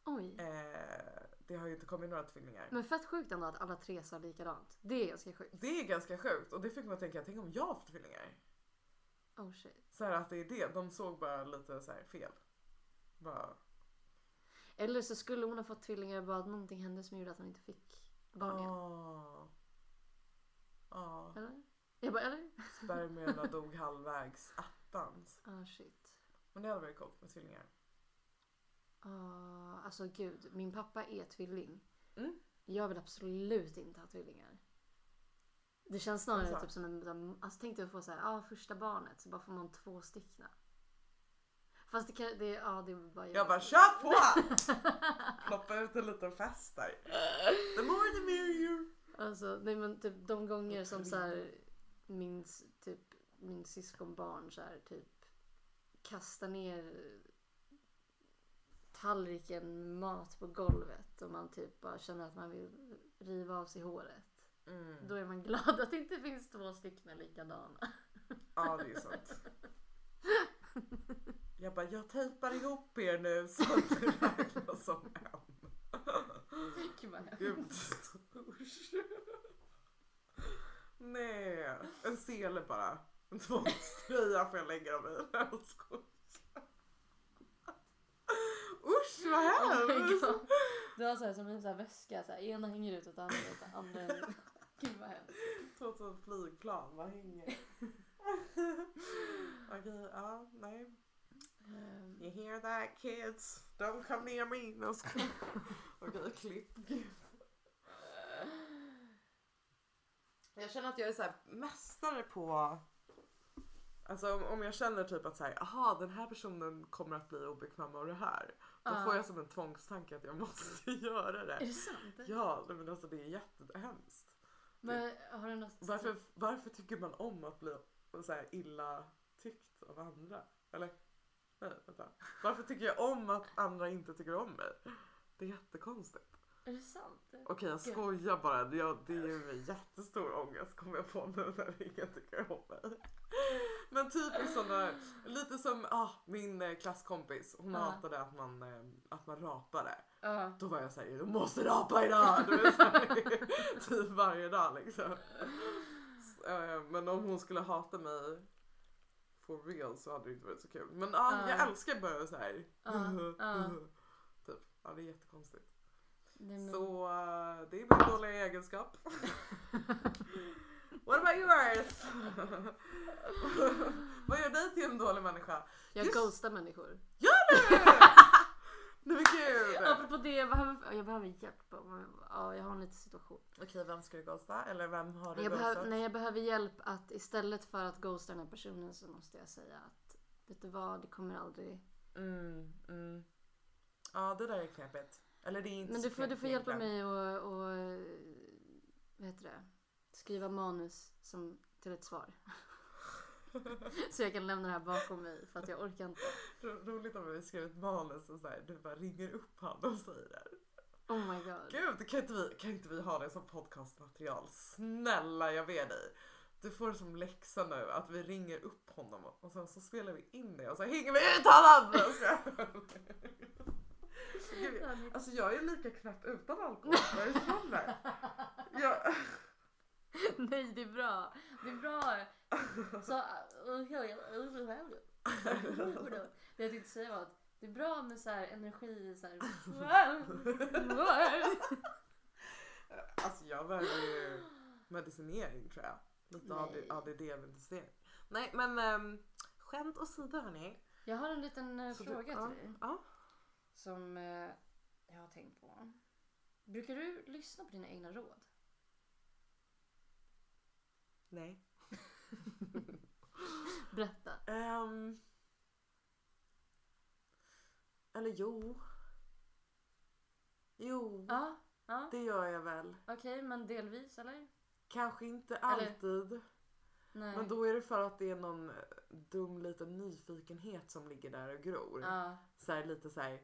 Oj. Eh, det har ju inte kommit några tvillingar. Men fett sjukt ändå att alla tre sa likadant. Det är ganska sjukt. Det är ganska sjukt och det fick mig att tänka, tänk om jag får tvillingar? Oh shit. Så här att det är det, de såg bara lite så här fel. Bara, Eller så skulle hon ha fått tvillingar bara att någonting hände som gjorde att hon inte fick barn igen. ah. Ah, Eller? Jag bara, eller? spermierna [laughs] dog halvvägs. Attans. Ah shit. Men det hade varit coolt med tvillingar. Ah, alltså gud, min pappa är tvilling. Mm. Jag vill absolut inte ha tvillingar. Det känns snarare Alltså. typ som en... Alltså tänkte jag få så här, ah, första barnet så bara får man två styckna. Fast det kan, det, ja det är bara Jag bara kör på! [laughs] Ploppa ut en liten fest där. The more the merrier. Alltså, nej men typ de gånger som så här min, typ, min syskonbarn så här typ kastar ner tallriken mat på golvet och man typ bara känner att man vill riva av sig håret. Mm. Då är man glad att det inte finns två stycken likadana. Ja det är sant. Jag bara jag tejpar ihop er nu så att det räknas som en. Gud vad hemskt. Gud. Usch. Nej, en sele bara. En tvångströja får jag lägga dem i. Usch vad Oh hemskt! God. Du har så här som en så här väska, så här, ena hänger ut åt andra andra. [laughs] Gud vad hemskt. Två ett flygplan, vad hänger? [laughs] Okej, ja, nej. Ehm, You hear that kids? Don't come near me. No. Okej, klipp. Jag känner att jag är så här mästare på Alltså om, om jag känner typ att säga, aha den här personen kommer att bli obekväm av det här. Då Ja. får jag som en tvångstanke att jag måste [laughs] göra Är det. det sant? Ja, nej, men alltså det är jättehemskt. Men har du något... Varför, varför tycker man om att bli så här illa tyckt av andra? Eller? Nej, vänta. Varför tycker jag om att andra inte tycker om mig? Det är jättekonstigt. Är det sant? Okej jag Gud. skojar bara. Jag, det ger mig jättestor ångest kommer jag på nu när ingen tycker om mig. Men typiskt sådana, lite som ah, min eh, klasskompis. Hon Ja. hatade att man, eh, att man rapade. Ja. Då var jag såhär, du måste rapa idag! Du vet, så här, [laughs] typ varje dag liksom. Eh, Men om hon skulle hata mig for real så hade det inte varit så kul. Men ah, Ja. jag älskar bara såhär. Ja, ja. [laughs] Typ, ja det är jättekonstigt. Men... Så eh, det är min dåliga egenskap. [laughs] What about yours? [laughs] Vad gör dig till en dålig människa? Jag Just- ghostar människor. Gör du? [laughs] Nej men gud! Apropå det, jag behöver, jag behöver hjälp. Ja, jag har en liten situation. Okej, vem ska du ghosta? Eller vem har du Jag ghostat? behöver, nej, jag behöver hjälp att istället för att ghosta den här personen så måste jag säga att vet du vad, det kommer aldrig, Mm, mm. Ja det där är knepigt. Eller det är inte Men du får, du får hjälpa mig och, och vad heter det? skriva manus som, till ett svar. [laughs] så jag kan lämna det här bakom mig för att jag orkar inte. Ro- Roligt om vi skrev ett manus och så här, du bara ringer upp han och säger det. Oh my god. Gud, kan inte, vi, kan inte vi ha det som podcastmaterial? Snälla jag ber dig. Du får som läxa nu att vi ringer upp honom och sen så spelar vi in det och så hänger vi ut honom! Jag. Gud, Alltså jag är lika knäpp utan alkohol. Vad är det som händer? Jag, [laughs] Nej det är bra. Det är bra. Så, det jag tänkte säga var att det är bra med så här energi så här. [laughs] alltså jag behöver ju medicinering tror jag. Lite. ADD-medicinering. Nej men um, skämt åsido hörni. Jag har en liten eh, Så du- fråga ja, till dig. Ja. Som eh, jag har tänkt på. Brukar du lyssna på dina egna råd? Nej. [laughs] Berätta. Ehm. eller jo. Jo, Ja, ja. det gör jag väl. Okej, men delvis eller? Kanske inte Eller- alltid. Nej. Men då är det för att det är någon eh, dum liten nyfikenhet som ligger där och gror. Ja. Så här, lite så här.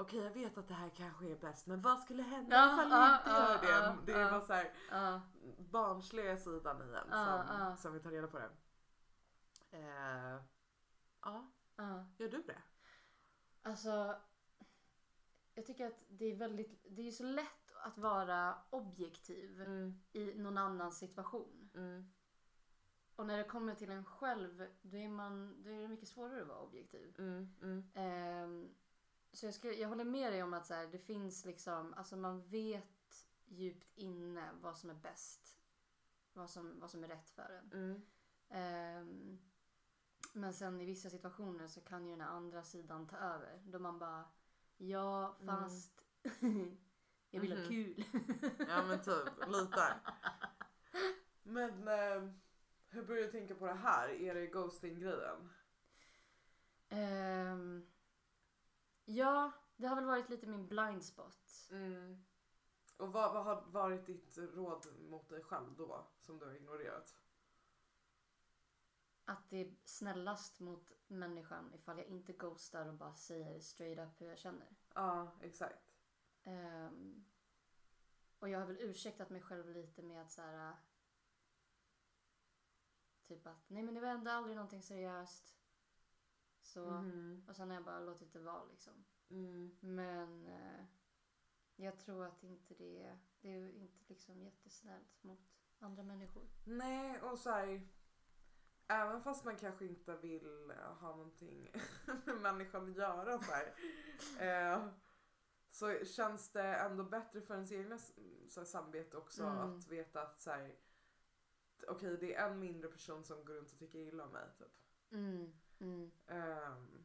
Okej jag vet att det här kanske är bäst men vad skulle hända Ja, ifall ja, jag inte gör det? det är bara så här Ja. barnsliga sidan i en som, som vill ta reda på det. Eh, ja, gör du det? Alltså, jag tycker att det är väldigt, det är så lätt att vara objektiv Mm, i någon annans situation. mm, Och när det kommer till en själv, då är, man, då är det mycket svårare att vara objektiv. mm, mm, Ehm, så jag, skulle, jag håller med dig om att så här, det finns liksom, alltså man vet djupt inne vad som är bäst. Vad som, vad som är rätt för en. mm. Ehm, men sen i vissa situationer så kan ju den andra sidan ta över. Då man bara, ja fast [laughs] jag vill ha Mhm. kul. Ja men typ, [laughs] lite. Men eh, hur börjar du tänka på det här? Är det ghosting-grejen? Ehm, ja, det har väl varit lite min blind spot. Mm. Och vad, vad har varit ditt råd mot dig själv då? Som du har ignorerat? Att det är snällast mot människan ifall jag inte ghostar och bara säger straight up hur jag känner. Ja, exakt. Ehm, och jag har väl ursäktat mig själv lite med att så här. Typ att nej men det var ändå aldrig någonting seriöst. Så, Mhm. och sen har jag bara låtit det vara liksom. Mm. Men eh, jag tror att inte det, det är inte liksom jättesnällt mot andra människor. Nej, och så här, Även fast man kanske inte vill eh, ha någonting [laughs] med människan att göra så här. [laughs] eh, så känns det ändå bättre för ens egna s- så här, samvete också Mm. att veta att så här, okej det är en mindre person som går runt och tycker illa om mig. Typ. Mm, mm. Ehm,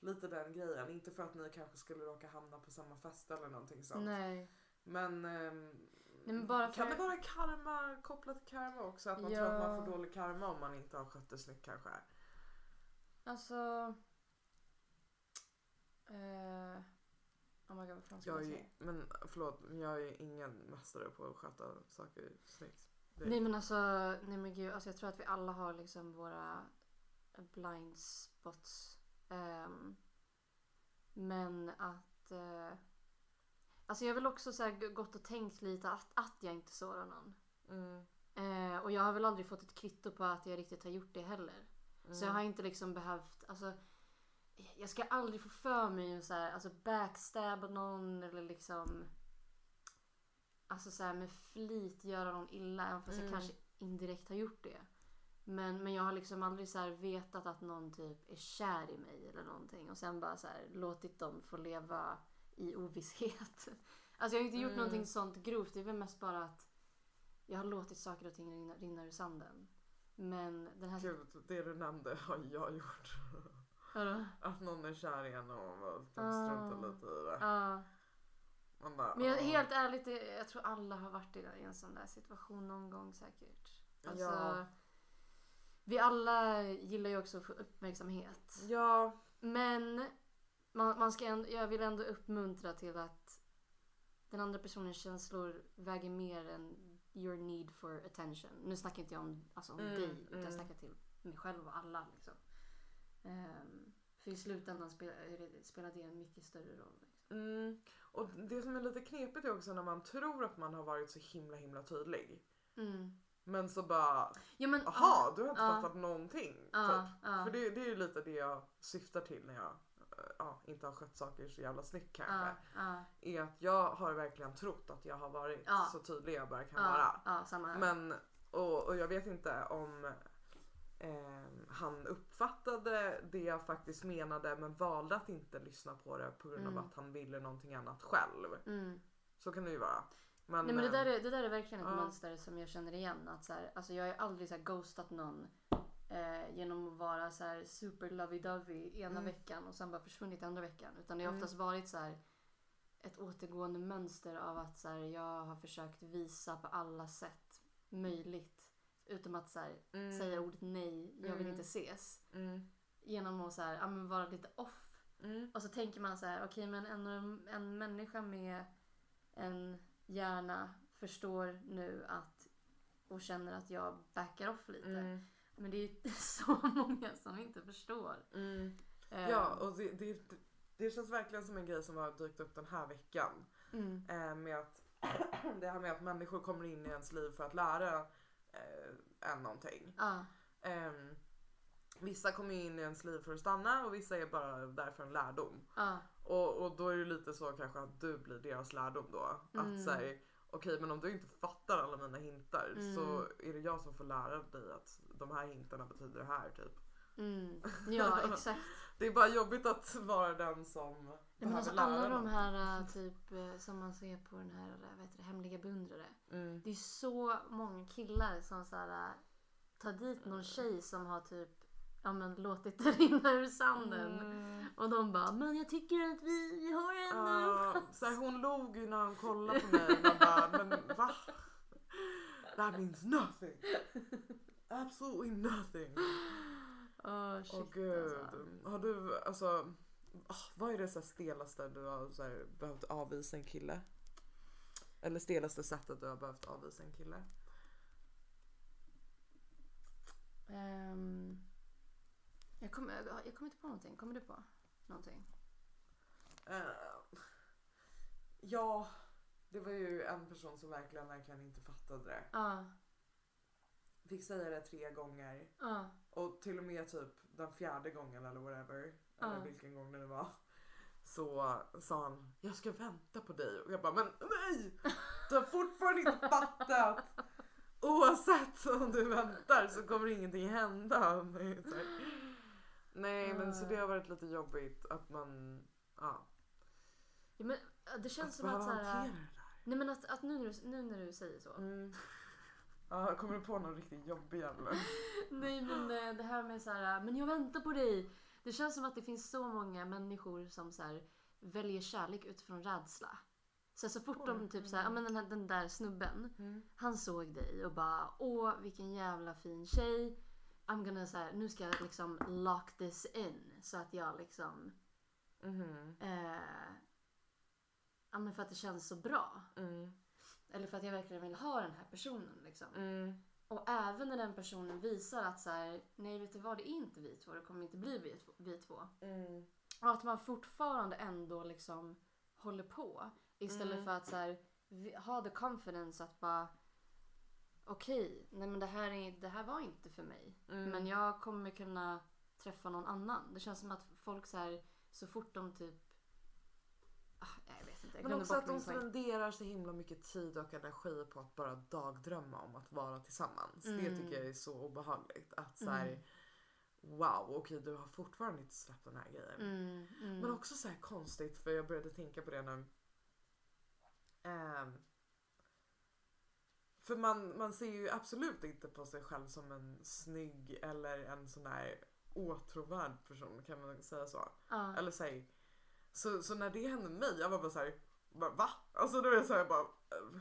lite den grejen. Inte för att ni kanske skulle råka hamna på samma fest eller någonting sånt. Nej. Men, ehm, men bara kan för- det vara karma kopplat till karma också? Att man Ja. tror att man får dålig karma om man inte har skött det snyggt kanske? Alltså. Eh, oh my god vad fan ska Jag jag är, ju- säga? men förlåt, jag är ingen mästare på att sköta saker snyggt. Nej men alltså, nej men gud, alltså jag tror att vi alla har liksom våra blind spots. Ehm, men att... eh, alltså jag har väl också så här gått och tänkt lite att, att jag inte sårar någon. Mm, Eh, och jag har väl aldrig fått ett kvitto på att jag riktigt har gjort det heller. Så jag mm, har inte liksom behövt, alltså jag ska aldrig få för mig att så här, alltså backstabba någon eller liksom Alltså så här med flit göra någon illa även fast jag Mm. kanske indirekt har gjort det. Men, men jag har liksom aldrig så vetat att någon typ är kär i mig eller någonting och sen bara så här låtit dem få leva i ovisshet. [laughs] Alltså jag har inte gjort Mm. någonting sånt grovt. Det är väl mest bara att jag har låtit saker och ting rinna, rinna ur sanden. Men den här... Gud, det du nämnde har jag gjort. [laughs] Vadå? Att någon är kär i en och man Ah. struntar lite i det. Ja. Man bara, Men jag, ah. helt ärligt, jag tror alla har varit i i en sån där situation någon gång säkert. Alltså, Ja. Vi alla gillar ju också att få uppmärksamhet. Ja, Men man, man ska ändå, jag vill ändå uppmuntra till att den andra personens känslor väger mer än your need for attention. Nu snackar inte jag om, alltså om Mm, dig utan jag mm. snackar till mig själv och alla. Liksom. Ehm, för i slutändan spelar, spelar det en mycket större roll. Liksom. Mm. Och det som är lite knepigt är också när man tror att man har varit så himla himla tydlig. Mm. Men så bara, Ja, men, aha du har inte ja. fattat någonting. Ja, typ. För det, det är ju lite det jag syftar till när jag eh, ja, inte har skött saker så jävla snyggt kanske. Ja, ja, Är att jag har verkligen trott att jag har varit Ja. så tydlig jag bara kan vara. Men, och, och jag vet inte om ehm, han uppfattade det jag faktiskt menade men valde att inte lyssna på det på grund Mm. av att han ville någonting annat själv. Mm. Så kan det ju vara. Men, Nej men det där, är, det där är verkligen ett ja. mönster som jag känner igen. Att så här, alltså jag har aldrig så här ghostat någon eh, genom att vara så här super lovey-dovey ena Mm. veckan och sen bara försvunnit andra veckan. Utan det har Mm. oftast varit så här ett återgående mönster av att så här, jag har försökt visa på alla sätt möjligt. Utom att så här, mm, säga ordet nej, jag vill Mm. inte ses. Mm, Genom att så här, ja, men vara lite off mm, och så tänker man så här, okej men en, en människa med en hjärna förstår nu att och känner att jag backar off lite. mm, Men det är ju [laughs] så många som inte förstår. mm. Eh, Ja och det, det, det känns verkligen som en grej som har dykt upp den här veckan. mm, Eh, med att [clears throat] det här med att människor kommer in i ens liv för att lära eh, en någonting. ja, Ehm, vissa kommer ju in i ens liv för att stanna och vissa är bara där för en lärdom. ja, Och, och då är det lite så kanske att du blir deras lärdom då. Mm. Att säga okej men om du inte fattar alla mina hintar Mm. så är det jag som får lära dig att de här hintarna betyder det här typ. mm, ja [laughs] exakt. Det är bara jobbigt att vara den som Nej, men behöver alltså, lära alla de någon. här äh, typ äh, som man ser på den här äh, vad heter det, hemliga beundrare. Mm. Det är så många killar som så här, tar dit någon tjej som har typ ja, men, låtit det rinna ur sanden. Mm. Och de bara, men jag tycker att vi, vi har en... Ja, så här, hon log ju när hon kollade på mig. Man bara, men va? That means nothing. Absolutely nothing. Åh shit Åh gud. alltså. Har du, alltså, vad är det så stelaste du har så här, behövt avvisa en kille? Eller stelaste sättet du har behövt avvisa en kille? Ehm, jag, kommer, jag kommer inte på någonting. Kommer du på någonting? Eh, ja, det var ju en person som verkligen, verkligen inte fattade det. Ja, Fick säga det tre gånger. ja, Och till och med typ den fjärde gången eller whatever. Eller Ja. vilken gång det nu var. Så sa han, jag ska vänta på dig. Och jag bara, men nej! Du har fortfarande inte fattat. Oavsett om du väntar så kommer ingenting hända. Så här. Nej men så det har varit lite jobbigt att man, ja. ja men äh, det känns Att som att så behöva här, hantera det där. Nej men att, att nu, när du, nu när du säger så. Mm. Ja, kommer du på någon riktigt jobbig eller? [laughs] Nej men eh, det här med så här, men jag väntar på dig. Det känns som att det finns så många människor som så här, väljer kärlek utifrån rädsla. Så, så fort de typ så här, ja men den, här, den där snubben, Mm. han såg dig och bara åh vilken jävla fin tjej. I'm gonna så här, nu ska jag liksom lock this in så att jag liksom Mhm. eh, ja men för att det känns så bra. Mm. Eller för att jag verkligen vill ha den här personen liksom. Mm. Och även när den personen visar att så här, nej vet du vad, det är inte vi två, det kommer inte bli vi två. Vi två. Mm. Och att man fortfarande ändå liksom håller på. Istället Mm. för att så här, ha the confidence att bara okej, nej men det här, är, det här var inte för mig. Mm. Men jag kommer kunna träffa någon annan. Det känns som att folk så här, så fort de typ ah, jag vet inte, jag Men också att de spenderar så himla mycket tid och energi på att bara dagdrömma om att vara tillsammans. Det Mm. tycker jag är så obehagligt. Att så här, wow, okej du har fortfarande inte släppt den här grejen. Mm, mm. Men också så här konstigt för jag började tänka på det nu. Ehm, för man, man ser ju absolut inte på sig själv som en snygg eller en sån där åtråvärd person kan man säga så. ja. Eller säg. Så, så när det hände mig, jag var bara såhär, va? Alltså då är jag såhär bara, eh,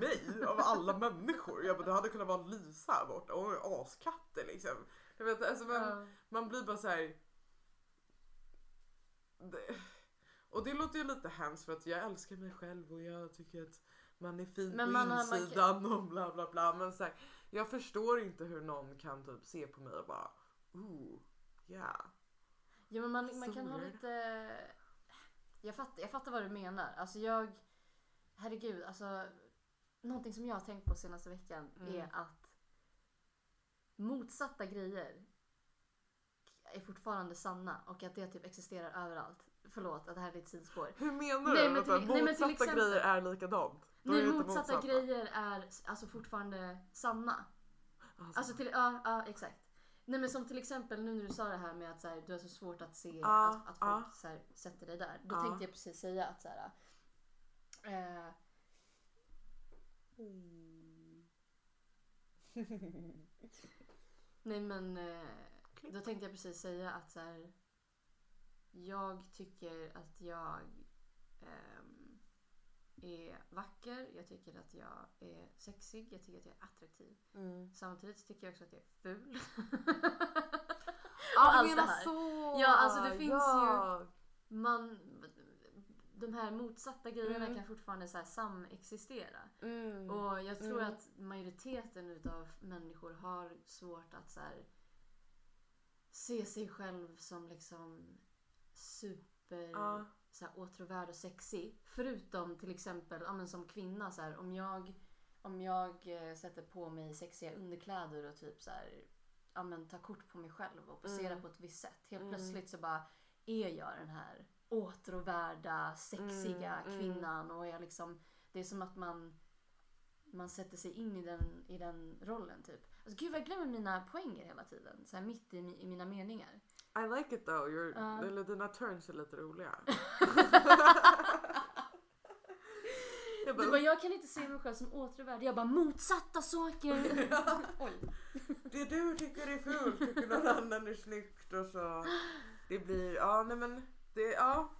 mig av alla människor? Jag bara, det hade kunnat vara Lisa här borta och askatter liksom. Jag vet, alltså man, Ja. man blir bara såhär, Och det låter ju lite hemskt för att jag älskar mig själv och jag tycker att man är fin Men på man har- man insidan [laughs] och bla bla bla. Men så här, jag förstår inte hur någon kan typ se på mig och bara ooh, yeah. Jo men man, man kan ha lite... Jag fattar, jag fattar vad du menar. Alltså jag... Herregud, alltså... Någonting som jag har tänkt på senaste veckan Mm. är att motsatta grejer är fortfarande sanna och att det typ existerar överallt. Förlåt att det här är ett sidospår. Hur menar Nej, du? men Vänta, till- nej, men motsatta exempel- grejer är likadant? Då är inte motsatta, grejer är alltså fortfarande sanna. Alltså, Alltså till, ja, ja exakt. Nej men som till exempel nu när du sa det här med att så här, du har så svårt att se Ja, att, att folk ja. så här, sätter dig där. Då Ja. tänkte jag precis säga att så här, eh, Nej men Klipp. då tänkte jag precis säga att så här, jag tycker att jag ehm, är vacker, jag tycker att jag är sexig, jag tycker att jag är attraktiv. mm. Samtidigt tycker jag också att jag är ful. [laughs] Ja, allt det här. så! Ja, alltså det finns ja. Man, de här motsatta grejerna Mm. kan fortfarande så här samexistera. Mm. Och jag tror Mm. att majoriteten utav människor har svårt att så se sig själv som liksom super Ja. Så här, åtråvärd och sexig. Förutom till exempel ja, men som kvinna så här, om jag om jag eh, sätter på mig sexiga underkläder och typ så här, ja, men, tar kort på mig själv och poserar Mm. på ett visst sätt. Helt Mm. plötsligt så bara är jag den här åtråvärda, sexiga Mm, mm. kvinnan och jag liksom, det är som att man man sätter sig in i den, i den rollen typ. Alltså, gud vad jag glömmer mina poänger hela tiden. Så här mitt i, i mina meningar. I like it though. You're, Ja. Eller dina turns är lite roliga. [laughs] jag Du bara, bara, jag kan inte se mig själv som åtråvärd. Jag bara, motsatta saker. [laughs] [laughs] Oj. det du tycker är fult tycker någon annan är snyggt och så. Det blir, ja nej men det, ja.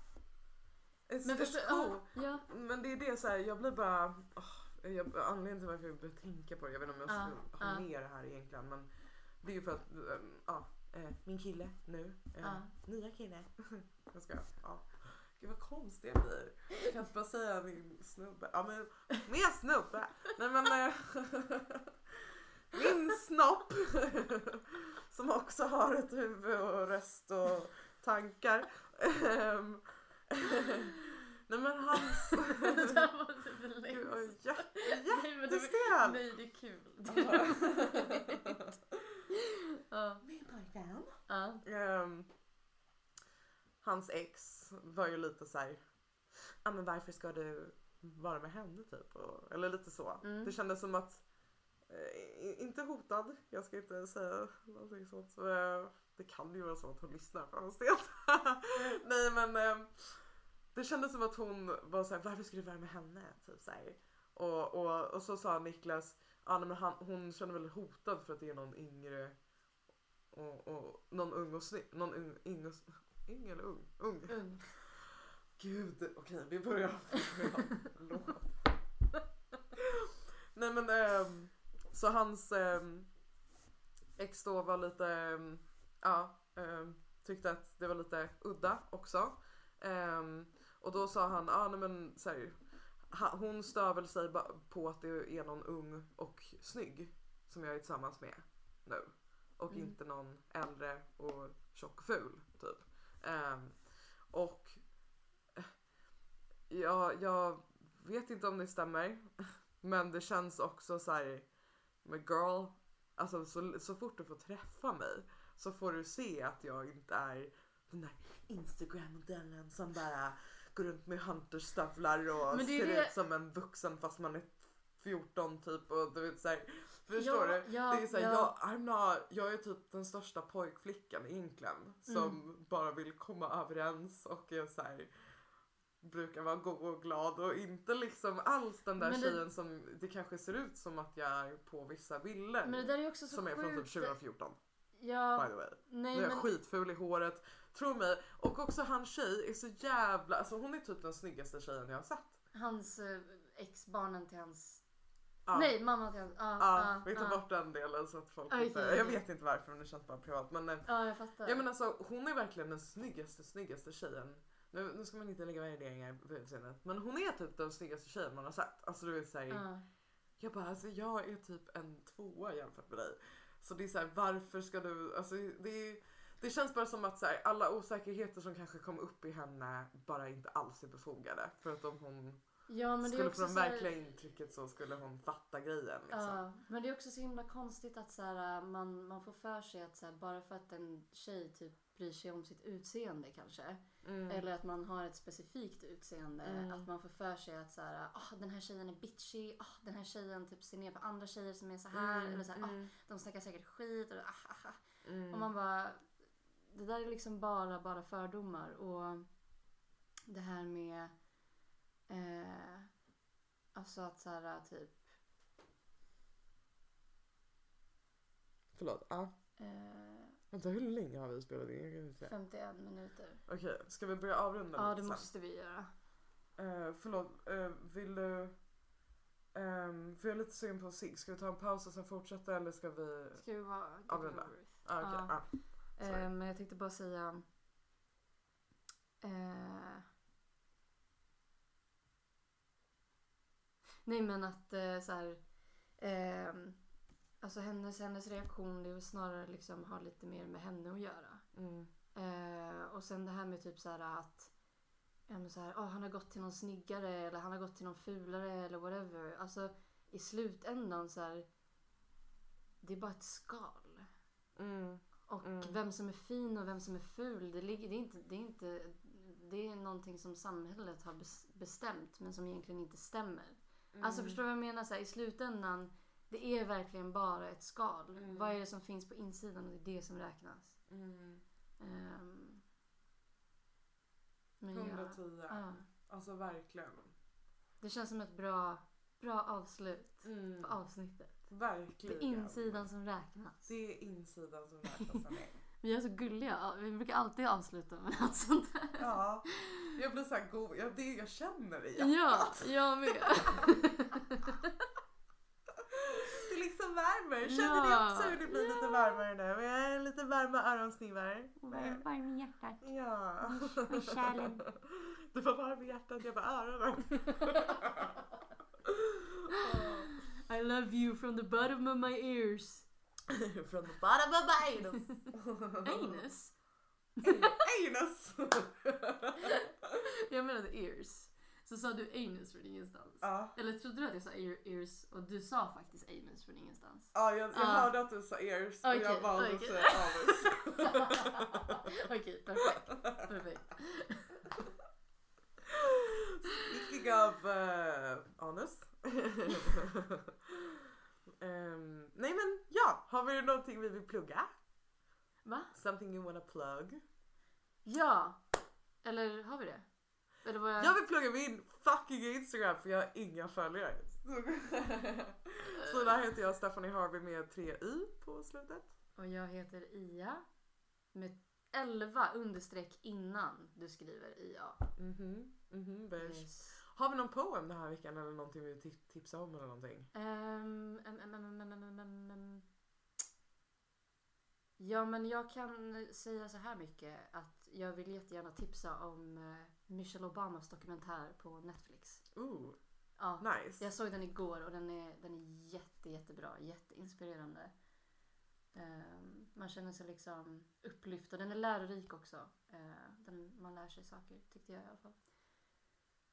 It's, Men förstå, cool. ja, ja. Men det är det så här, jag blir bara, åh, jag, anledningen till varför jag börjar tänka på det, jag vet inte om jag Ja, ska ha ja. med det här egentligen men det är ju för att, ehm, ja, eh, min kille nu, eh, Ja. nya kille. [laughs] jag ska, ja. Gud vad konstig jag blir. Jag kan inte bara säga min snubbe. Ja men mer snubbe. Nej men eh, [laughs] min snopp [laughs] som också har ett huvud och röst och tankar. Ehm, Nej men hans... Det här var typ det längsta. jätte, Nej, det- jättestel! Nej, det är kul. Ja. Min pojkvän. Ja. Ehm, hans ex var ju lite så här. Ja men varför ska du vara med henne typ? Och, eller lite så. Mm. Det kändes som att, eh, inte hotad, jag ska inte säga någonting sånt. Eh, det kan ju vara så att hon lyssnar på hans del. [laughs] Nej men eh, det kändes som att hon var såhär, varför ska du vara med henne? Typ så här. Och, och, och så sa Niklas, ja, nej, men han, hon känner väl hotad för att det är någon yngre och, och någon ung och snygg, någon ung, ung, och, ung eller ung? Ung. Ung. Gud, okej vi börjar. Förlåt. Nej men ehm, så hans ehm, ex då var lite, ehm, ja, ehm, tyckte att det var lite udda också. Ehm, och då sa han, ja nej men så här, hon stör väl sig på att det är någon ung och snygg som jag är tillsammans med nu. Och Mm. inte någon äldre och tjock och ful typ. Ehm, och Ja, jag vet inte om det stämmer. [laughs] Men det känns också så här med girl, alltså så, så fort du får träffa mig så får du se att jag inte är den där Instagram-modellen som bara går runt med hunterstövlar och ser det- ut som en vuxen fast man är 14 typ och du vet såhär. Förstår Ja, du? ja, det är så här, ja. jag, I'm not, jag är typ den största pojkflickan egentligen som bara vill komma överens och är så här, brukar vara god och glad och inte liksom alls den där Men det- tjejen som det kanske ser ut som att jag är på vissa bilder. Men det där är också så som är från typ sjukt. 2014 Ja, by the way. nej Nu är jag men. skitful i håret. Tro mig. Och också hans tjej är så jävla, alltså hon är typ den snyggaste tjejen jag har sett. Hans eh, ex, barnen till hans... Ja. Nej, mamma till hans... Ja, Ja, ja, vi tar ja. bort den delen så att folk Okej, inte, okej. Jag vet inte varför men det känns bara privat men eh, Ja, jag fattar. Ja men alltså hon är verkligen den snyggaste snyggaste tjejen nu, nu ska man inte lägga värderingar på utseendet. Men hon är typ den snyggaste tjejen man har sett. Alltså du vet såhär. Ja. Jag bara alltså jag är typ en tvåa jämfört med dig. Så det är såhär varför ska du, alltså det är, det känns bara som att så här, alla osäkerheter som kanske kom upp i henne bara inte alls är befogade. För att om hon Ja, det skulle få de så här- verkliga intrycket så skulle hon fatta grejen. Liksom. Ja, men det är också så himla konstigt att så här, man, man får för sig att så här, bara för att en tjej typ bryr sig om sitt utseende kanske. Mm. Eller att man har ett specifikt utseende. Mm. Att man får för sig att så här, ah, den här tjejen är bitchy. Ah, den här tjejen typ ser ner på andra tjejer som är så här. Mm, Eller så här, ah, de snackar säkert skit. Och, ah, ah, ah. mm. och man bara, det där är liksom bara, bara fördomar. Och det här med, eh, alltså att så här typ Förlåt. Ja. eh, Vänta hur länge har vi spelat in? Jag kan inte se. 51 minuter. Okej, ska vi börja avrunda Ja, lite det sen? måste vi göra. Eh, förlåt, eh, vill du... Um, för jag är lite sugen på sig. Ska vi ta en paus och sen fortsätta eller ska vi... Ska vi vara Avrunda. Ah, okej, Ja. ah. Sorry. Eh, men jag tänkte bara säga... Eh, nej men att eh, så här... Eh, alltså hennes, hennes reaktion det är väl snarare liksom har lite mer med henne att göra. Mm. Eh, och sen det här med typ så här att ja, så här, "Ah, han har gått till någon snyggare eller han har gått till någon fulare eller whatever. Alltså i slutändan så här. Det är bara ett skal. Mm. Och Mm. vem som är fin och vem som är ful, det, ligger, det, är inte, det, är inte, det är någonting som samhället har bes- bestämt men som egentligen inte stämmer. Alltså Mm. förstår du vad jag menar? Så här, I slutändan, det är verkligen bara ett skal. Mm. Vad är det som finns på insidan och det är det som räknas. Mm. Ehm, men ja, 110. ja, Alltså verkligen. det känns som ett bra, bra avslut Mm. på avsnittet. Det Verkligen. är insidan som räknas. Det är insidan som räknas för mig. [laughs] Vi är så gulliga. Vi brukar alltid avsluta med något sånt där. Ja, jag blir såhär god. Ja, det jag känner i Ja, hjärtat. jag med. [laughs] Det liksom värmer. Känner Ja, ni också hur det blir lite varmare nu? Jag är lite varma öronsnivar. Varm i hjärtat. Ja. och kärlen. [laughs] Du var varm i hjärtat, jag var öronen. I love you from the bottom of my ears. [laughs] From the bottom of my anus. [laughs] Anus? Anus! [laughs] Jag menade ears. Så sa du anus från ingenstans. ja, Eller trodde du att jag sa ear, ears och du sa faktiskt anus från ingenstans? ja, jag, jag Ja. hörde att du sa ears och Okej, jag valde att okej. säga anus. Okej, perfekt. perfekt. Speaking of eh, anus. [laughs] Ehm, nej men ja, har vi någonting vi vill plugga? Va? Something you wanna plug? Ja! Eller har vi det? Eller var jag... Jag vill plugga min fucking Instagram för jag har inga följare. [laughs] Så där heter jag Stephanie Harvey med tre y på slutet. Och jag heter Ia. Med 11 understreck innan du skriver IA. Mhm, mhm, beige. Har vi någon poem den här veckan eller någonting vi vill tipsa om eller någonting? Ehm, ja men jag kan säga så här mycket att jag vill jättegärna tipsa om eh, Michelle Obamas dokumentär på Netflix. Ooh. Ja, nice. Jag såg den igår och den är, den är jätte, jättebra, jätteinspirerande. Ehm, man känner sig liksom upplyft och den är lärorik också. Eh, man lär sig saker tyckte jag i alla fall.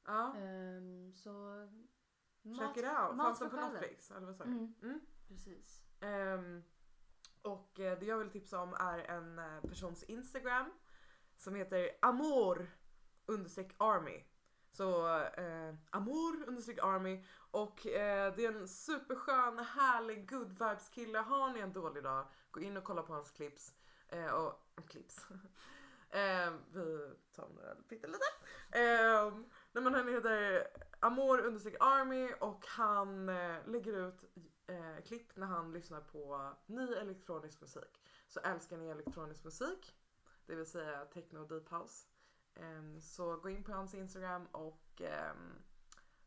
Ja, Ehm, så... check it out. Fanns den på. Netflix? Eller vad sa du? Mm, Mm. precis. Ehm, och eh, det jag vill tipsa om är en eh, persons Instagram som heter amor understreck army. Så eh, amor understreck army och eh, det är en superskön, härlig, good vibes kille. Har ni en dålig dag, gå in och kolla på hans clips. Eh, och [laughs] clips. [laughs] eh, vi tar några pyttelite. Eh, nej men han heter amor understreck army och han eh, lägger ut eh, klipp när han lyssnar på ny elektronisk musik. Så älskar ni elektronisk musik, det vill säga techno och deep house, ehm, så gå in på hans Instagram och ehm,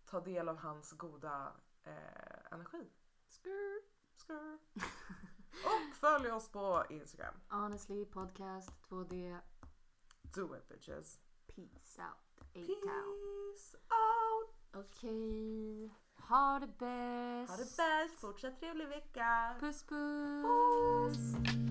ta del av hans goda eh, energi. Skrr. Skrr. [laughs] och följ oss på Instagram. Honestly podcast 2D. Do it bitches. Peace out. Peace out! Okej. Ha det bäst. Ha det bäst. Fortsatt trevlig vecka. Puss puss. puss.